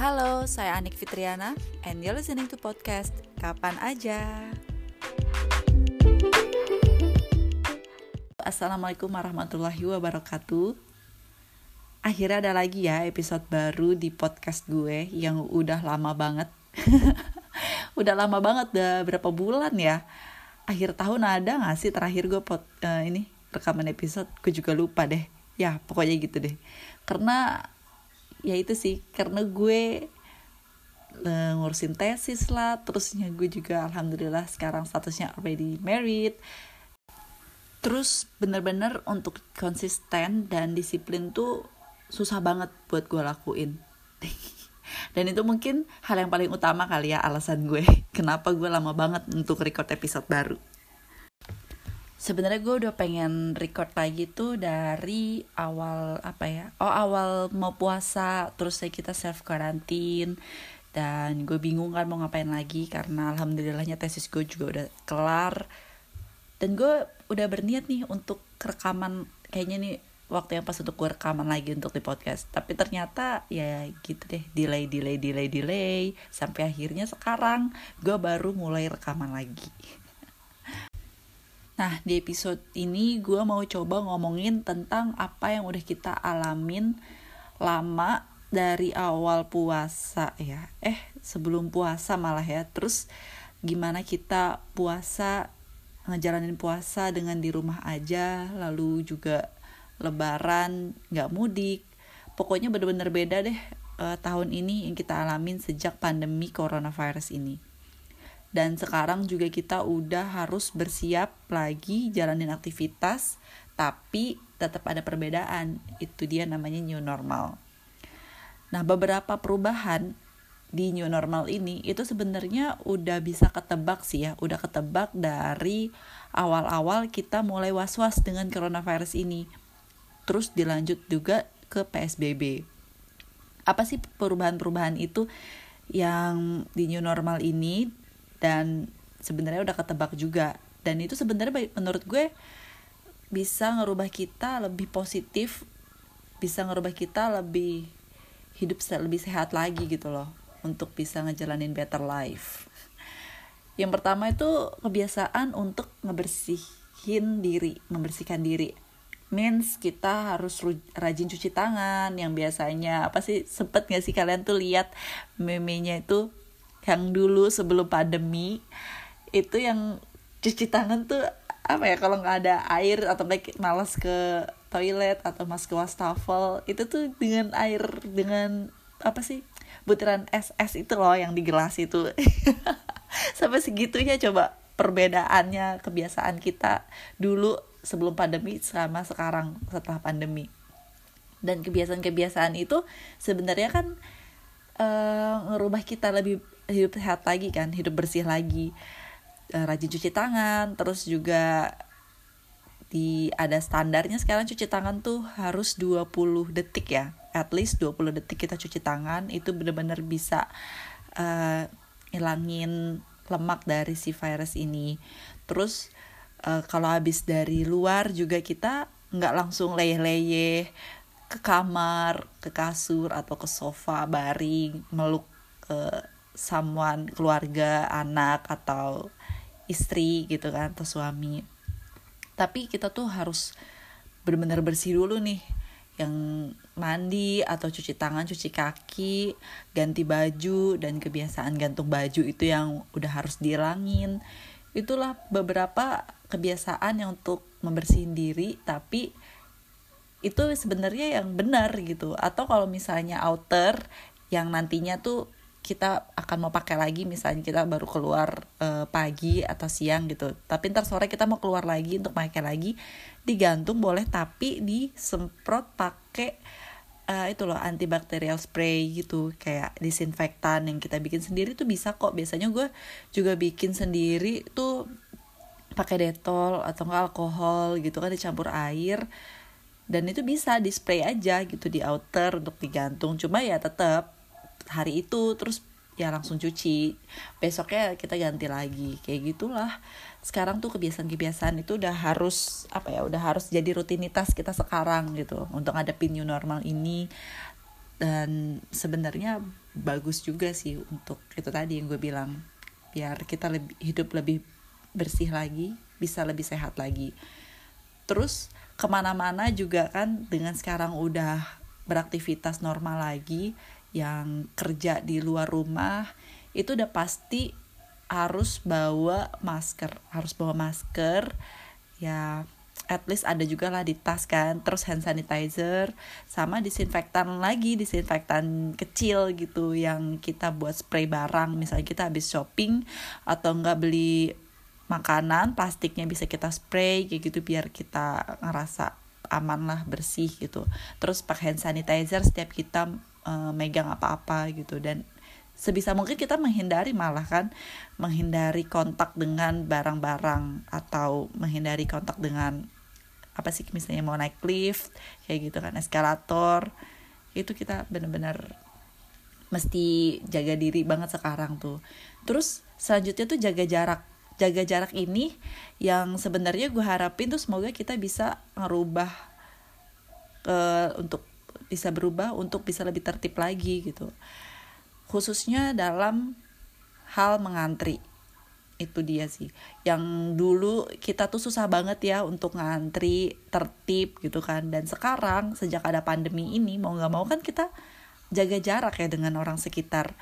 Halo, saya Anik Fitriana and you're listening to podcast Kapan Aja. Assalamualaikum warahmatullahi wabarakatuh. Akhirnya ada lagi ya episode baru di podcast gue yang udah lama banget. udah lama banget, udah berapa bulan ya. Akhir tahun ada gak sih terakhir gue pot, uh, ini rekaman episode? Gue juga lupa deh. Ya pokoknya gitu deh. Karena ya itu sih karena gue uh, ngurusin tesis lah terusnya gue juga alhamdulillah sekarang statusnya already married. Terus bener-bener untuk konsisten dan disiplin tuh susah banget buat gue lakuin. Dan itu mungkin hal yang paling utama kali ya alasan gue kenapa gue lama banget untuk record episode baru sebenarnya gue udah pengen record lagi tuh dari awal apa ya oh awal mau puasa terus saya kita self quarantine dan gue bingung kan mau ngapain lagi karena alhamdulillahnya tesis gue juga udah kelar. Dan gue udah berniat nih untuk rekaman kayaknya nih waktu yang pas untuk gue rekaman lagi untuk di podcast. Tapi ternyata ya gitu deh delay delay delay delay sampai akhirnya sekarang gue baru mulai rekaman lagi Nah, di episode ini gue mau coba ngomongin tentang apa yang udah kita alamin lama dari awal puasa ya. Eh, sebelum puasa malah ya. Terus gimana kita puasa ngejalanin puasa dengan di rumah aja, lalu juga lebaran, nggak mudik. Pokoknya bener-bener beda deh uh, tahun ini yang kita alamin sejak pandemi coronavirus ini dan sekarang juga kita udah harus bersiap lagi jalanin aktivitas tapi tetap ada perbedaan. Itu dia namanya new normal. Nah beberapa perubahan di new normal ini itu sebenarnya udah bisa ketebak sih ya. Udah ketebak dari awal-awal kita mulai was-was dengan coronavirus ini. Terus dilanjut juga ke PSBB apa sih perubahan-perubahan itu yang di new normal ini dan sebenarnya udah ketebak juga. Dan itu sebenarnya menurut gue bisa ngerubah kita lebih positif bisa ngerubah kita lebih hidup lebih sehat lagi gitu loh untuk bisa ngejalanin better life. Yang pertama itu kebiasaan untuk ngebersihin diri membersihkan diri. Means kita harus rajin cuci tangan yang biasanya apa sih sempet gak sih kalian tuh lihat memenya itu yang dulu sebelum pandemi itu yang cuci tangan tuh apa ya kalau nggak ada air atau baik malas ke toilet atau mas ke wastafel itu tuh dengan air dengan apa sih butiran es es itu loh yang di gelas itu. Sampai segitunya coba perbedaannya kebiasaan kita dulu sebelum pandemi sama sekarang setelah pandemi. Dan kebiasaan-kebiasaan itu sebenarnya kan uh, ngerubah kita lebih hidup sehat lagi kan hidup bersih lagi. Uh, rajin cuci tangan terus juga di ada standarnya sekarang cuci tangan tuh harus 20 detik ya. At least 20 detik kita cuci tangan itu benar-benar bisa uh, ilangin lemak dari si virus ini. Terus uh, kalau habis dari luar juga kita nggak langsung leyeh-leyeh ke kamar ke kasur atau ke sofa baring meluk ke someone keluarga anak atau istri gitu kan atau suami tapi kita tuh harus benar-benar bersih dulu nih yang mandi atau cuci tangan, cuci kaki, ganti baju dan kebiasaan gantung baju itu yang udah harus dihilangin. Itulah beberapa kebiasaan yang untuk membersihin diri tapi itu sebenarnya yang benar gitu. Atau kalau misalnya outer yang nantinya tuh kita akan mau pakai lagi misalnya kita baru keluar uh, pagi atau siang gitu. Tapi ntar sore kita mau keluar lagi untuk pakai lagi digantung boleh tapi disemprot pakai uh, itu loh antibakterial spray gitu. Kayak disinfektan yang kita bikin sendiri tuh bisa kok. Biasanya gue juga bikin sendiri tuh pakai detol atau enggak alkohol gitu kan dicampur air. Dan itu bisa di spray aja gitu di outer untuk digantung. Cuma ya tetap hari itu terus ya langsung cuci. Besoknya kita ganti lagi kayak gitulah. Sekarang tuh kebiasaan-kebiasaan itu udah harus apa ya udah harus jadi rutinitas kita sekarang gitu untuk ngadepin new normal ini. Dan sebenarnya bagus juga sih untuk itu tadi yang gue bilang biar kita lebih hidup lebih bersih lagi bisa lebih sehat lagi. Terus ke mana-mana juga kan dengan sekarang udah beraktivitas normal lagi yang kerja di luar rumah itu udah pasti harus bawa masker harus bawa masker. Ya at least ada juga lah di tas kan terus hand sanitizer sama disinfektan lagi disinfektan kecil gitu yang kita buat spray barang. Misalnya kita habis shopping atau enggak beli makanan plastiknya bisa kita spray kayak gitu biar kita ngerasa aman lah bersih gitu. Terus pakai hand sanitizer setiap kita uh, megang apa-apa gitu. Dan sebisa mungkin kita menghindari malah kan menghindari kontak dengan barang-barang atau menghindari kontak dengan apa sih misalnya mau naik lift kayak gitu kan eskalator. Itu kita bener-bener mesti jaga diri banget sekarang tuh. Terus selanjutnya tuh jaga jarak. Jaga jarak ini yang sebenarnya gue harapin tuh semoga kita bisa ngerubah uh, untuk bisa berubah untuk bisa lebih tertib lagi gitu. Khususnya dalam hal mengantri. Itu dia sih. Yang dulu kita tuh susah banget ya untuk ngantri tertib gitu kan. Dan sekarang sejak ada pandemi ini mau nggak mau kan kita jaga jarak ya dengan orang sekitar.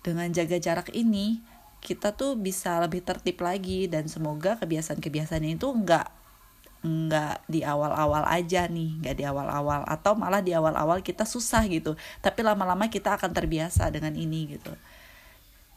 Dengan jaga jarak ini kita tuh bisa lebih tertib lagi. Dan semoga kebiasaan-kebiasaan itu nggak nggak di awal-awal aja nih nggak di awal-awal. Atau malah di awal-awal kita susah gitu. Tapi lama-lama kita akan terbiasa dengan ini gitu.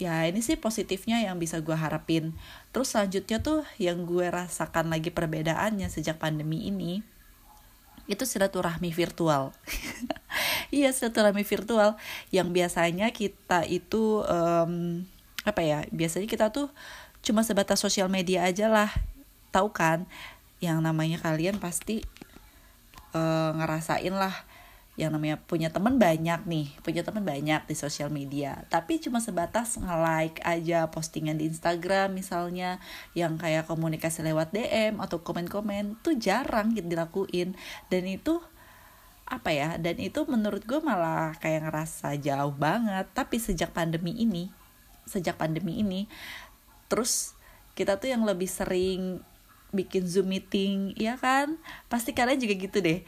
Ya ini sih positifnya yang bisa gue harapin. Terus selanjutnya tuh yang gue rasakan lagi perbedaannya sejak pandemi ini itu silaturahmi virtual. Iya silaturahmi virtual. Yang biasanya kita itu um, apa ya biasanya kita tuh cuma sebatas sosial media aja lah. Tahu kan yang namanya kalian pasti uh, ngerasain lah. Yang namanya punya teman banyak nih punya teman banyak di sosial media. Tapi cuma sebatas nge-like aja postingan di Instagram misalnya yang kayak komunikasi lewat DM atau komen-komen tuh jarang gitu dilakuin. Dan itu apa ya dan itu menurut gue malah kayak ngerasa jauh banget. Tapi sejak pandemi ini sejak pandemi ini terus kita tuh yang lebih sering bikin zoom meeting ya kan? Pasti kalian juga gitu deh.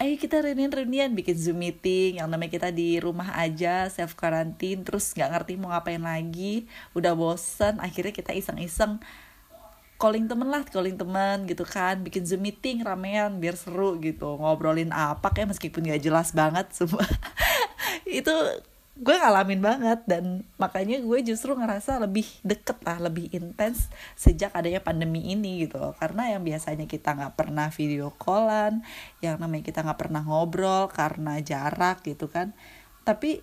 Ayo kita reunian reunian bikin zoom meeting yang namanya kita di rumah aja self quarantine terus nggak ngerti mau ngapain lagi udah bosen akhirnya kita iseng-iseng calling temen lah calling temen gitu kan bikin zoom meeting ramean biar seru gitu ngobrolin apa kayak meskipun gak jelas banget semua. Itu gue ngalamin banget dan makanya gue justru ngerasa lebih deket lah lebih intens sejak adanya pandemi ini gitu karena yang biasanya kita nggak pernah video callan yang namanya kita nggak pernah ngobrol karena jarak gitu kan. Tapi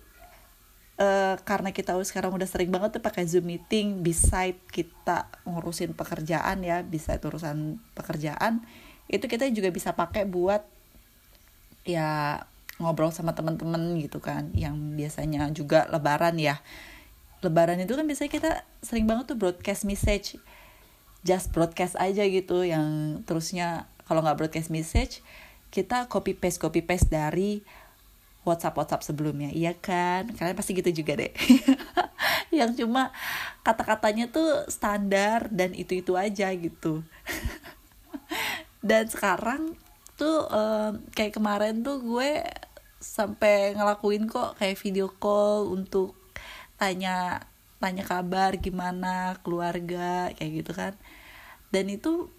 uh, karena kita sekarang udah sering banget tuh pakai zoom meeting beside kita ngurusin pekerjaan ya bisa urusan pekerjaan itu kita juga bisa pakai buat ya ngobrol sama teman-teman gitu kan yang biasanya juga lebaran ya. Lebaran itu kan biasanya kita sering banget tuh broadcast message. Just broadcast aja gitu yang terusnya kalau nggak broadcast message kita copy paste copy paste dari WhatsApp WhatsApp sebelumnya. Iya kan? Kalian pasti gitu juga deh. Yang cuma kata-katanya tuh standar dan itu itu aja gitu. Dan sekarang tuh um, kayak kemarin tuh gue sampai ngelakuin kok kayak video call untuk tanya tanya kabar gimana keluarga kayak gitu kan. Dan itu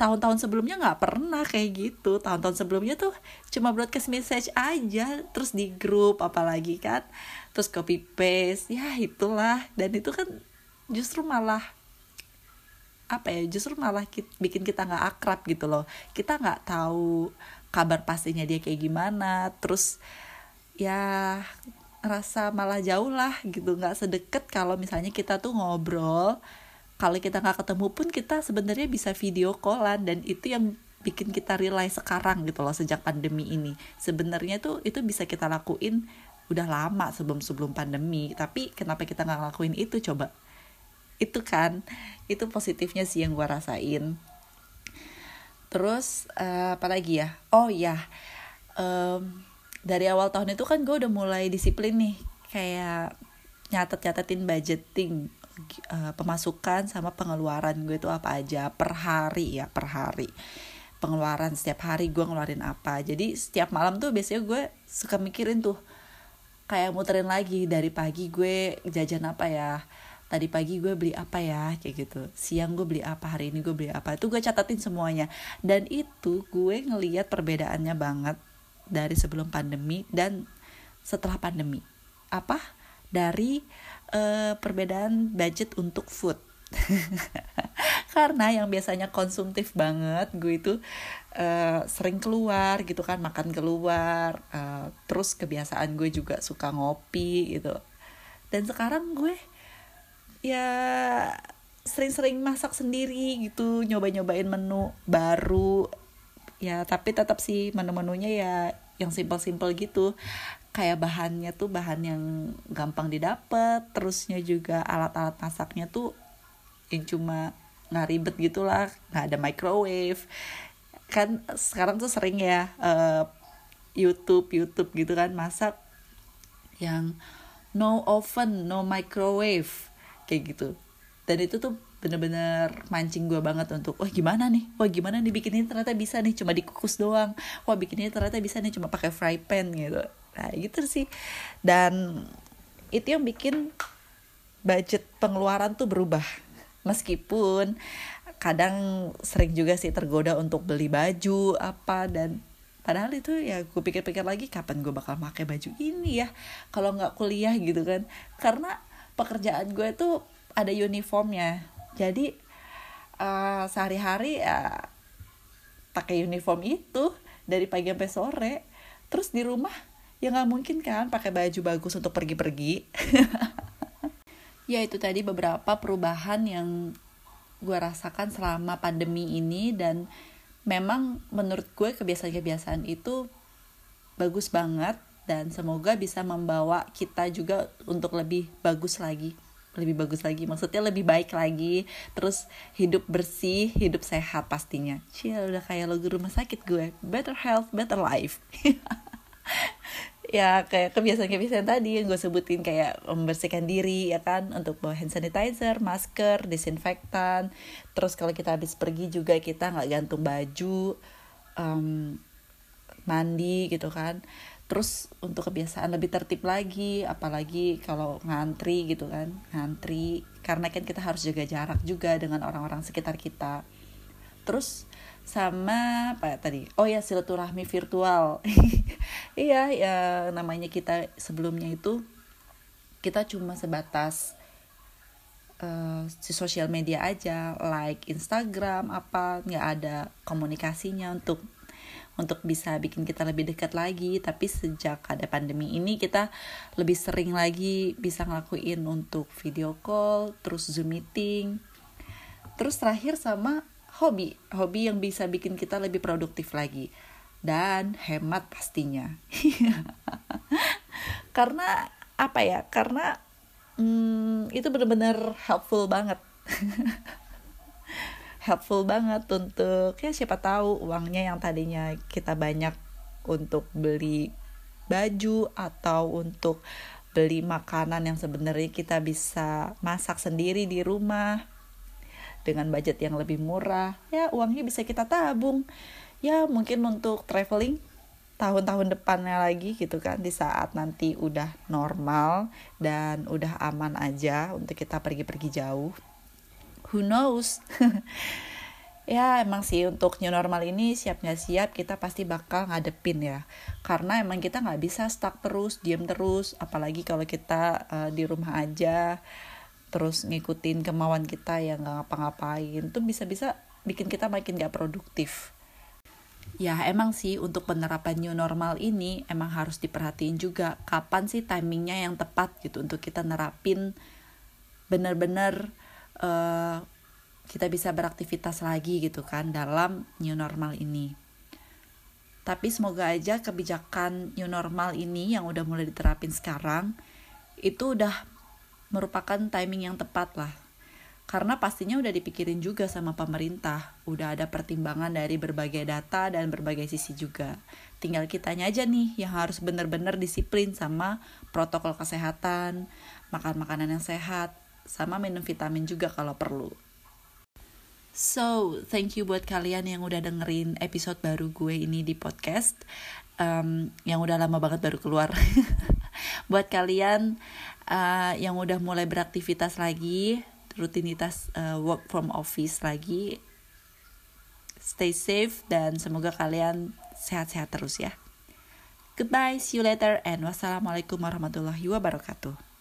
tahun-tahun sebelumnya nggak pernah kayak gitu. Tahun-tahun sebelumnya tuh cuma broadcast message aja terus di grup apalagi kan. Terus copy paste ya itulah. Dan itu kan justru malah apa ya justru malah kita, bikin kita nggak akrab gitu loh. Kita nggak tahu kabar pastinya dia kayak gimana terus ya rasa malah jauh lah gitu nggak sedekat kalau misalnya kita tuh ngobrol kalau kita nggak ketemu pun kita sebenarnya bisa video callan dan itu yang bikin kita realize sekarang gitu loh sejak pandemi ini. Sebenarnya tuh itu bisa kita lakuin udah lama sebelum sebelum pandemi tapi kenapa kita nggak lakuin itu coba? Itu kan itu positifnya sih yang gue rasain terus uh, apa lagi ya? Oh ya um, dari awal tahun itu kan gue udah mulai disiplin nih. Kayak nyatet-nyatetin budgeting uh, pemasukan sama pengeluaran gue itu apa aja per hari ya per hari. Pengeluaran setiap hari gue ngeluarin apa. Jadi setiap malam tuh biasanya gue suka mikirin tuh kayak muterin lagi dari pagi gue jajan apa ya tadi pagi gue beli apa ya kayak gitu. Siang gue beli apa hari ini gue beli apa. Itu gue catatin semuanya. Dan itu gue ngeliat perbedaannya banget dari sebelum pandemi dan setelah pandemi. Apa? Dari uh, perbedaan budget untuk food. Karena yang biasanya konsumtif banget gue itu uh, sering keluar gitu kan makan keluar. Uh, terus kebiasaan gue juga suka ngopi gitu. Dan sekarang gue ya sering-sering masak sendiri gitu nyoba-nyobain menu baru. Ya tapi tetap sih menu-menunya ya yang simpel-simpel gitu. Kayak bahannya tuh bahan yang gampang didapat terusnya juga alat-alat masaknya tuh yang cuma nggak ribet gitulah nggak ada microwave. Kan sekarang tuh sering ya uh, YouTube YouTube gitu kan masak yang no oven no microwave kayak gitu. Dan itu tuh bener-bener mancing gue banget untuk wah gimana nih? Wah gimana nih bikin ini ternyata bisa nih cuma dikukus doang. Wah bikin ini ternyata bisa nih cuma pakai fry pan gitu. Nah gitu sih. Dan itu yang bikin budget pengeluaran tuh berubah. Meskipun kadang sering juga sih tergoda untuk beli baju apa dan padahal itu ya gue pikir-pikir lagi kapan gue bakal pakai baju ini ya? Kalau nggak kuliah gitu kan. Karena pekerjaan gue tuh ada uniformnya. Jadi uh, sehari-hari ya pakai uniform itu dari pagi sampai sore. Terus di rumah ya nggak mungkin kan pakai baju bagus untuk pergi-pergi. Ya itu tadi beberapa perubahan yang gue rasakan selama pandemi ini dan memang menurut gue kebiasaan-kebiasaan itu bagus banget dan semoga bisa membawa kita juga untuk lebih bagus lagi. Lebih bagus lagi maksudnya lebih baik lagi. Terus hidup bersih hidup sehat pastinya. Cia udah kayak logo rumah sakit gue. Better health better life. Ya kayak kebiasaan-kebiasaan tadi yang gue sebutin kayak membersihkan diri ya kan untuk bawa hand sanitizer masker disinfektan. Terus kalau kita habis pergi juga kita nggak gantung baju um, mandi gitu kan terus untuk kebiasaan lebih tertib lagi apalagi kalau ngantri gitu kan ngantri. Karena kan kita harus jaga jarak juga dengan orang-orang sekitar kita. Terus sama apa ya tadi? Oh ya silaturahmi virtual. Iya ya namanya kita sebelumnya itu kita cuma sebatas uh, si sosial media aja like Instagram apa nggak ada komunikasinya untuk untuk bisa bikin kita lebih dekat lagi. Tapi sejak ada pandemi ini kita lebih sering lagi bisa ngelakuin untuk video call terus zoom meeting. Terus terakhir sama hobi. Hobi yang bisa bikin kita lebih produktif lagi. Dan hemat pastinya. Karena apa ya? Karena hmm, itu benar-benar helpful banget helpful banget untuk ya siapa tahu uangnya yang tadinya kita banyak untuk beli baju atau untuk beli makanan yang sebenarnya kita bisa masak sendiri di rumah dengan budget yang lebih murah ya uangnya bisa kita tabung. Ya mungkin untuk traveling tahun-tahun depannya lagi gitu kan di saat nanti udah normal dan udah aman aja untuk kita pergi-pergi jauh who knows? Ya emang sih untuk new normal ini siap nggak siap kita pasti bakal ngadepin ya. Karena emang kita nggak bisa stuck terus diem terus apalagi kalau kita uh, di rumah aja terus ngikutin kemauan kita yang nggak ngapa-ngapain tuh bisa-bisa bikin kita makin gak produktif. Ya emang sih untuk penerapan new normal ini emang harus diperhatiin juga kapan sih timingnya yang tepat gitu untuk kita nerapin bener-bener uh, kita bisa beraktivitas lagi gitu kan dalam new normal ini. Tapi semoga aja kebijakan new normal ini yang udah mulai diterapin sekarang itu udah merupakan timing yang tepat lah. karena pastinya udah dipikirin juga sama pemerintah udah ada pertimbangan dari berbagai data dan berbagai sisi juga tinggal kitanya aja nih yang harus bener-bener disiplin sama protokol kesehatan makan makanan yang sehat sama minum vitamin juga kalau perlu. So, thank you buat kalian yang udah dengerin episode baru gue ini di podcast. Um, Yang udah lama banget baru keluar. Buat kalian uh, yang udah mulai beraktivitas lagi Rutinitas uh, work from office lagi Stay safe dan semoga kalian sehat-sehat terus ya. Goodbye, see you later, and wassalamualaikum warahmatullahi wabarakatuh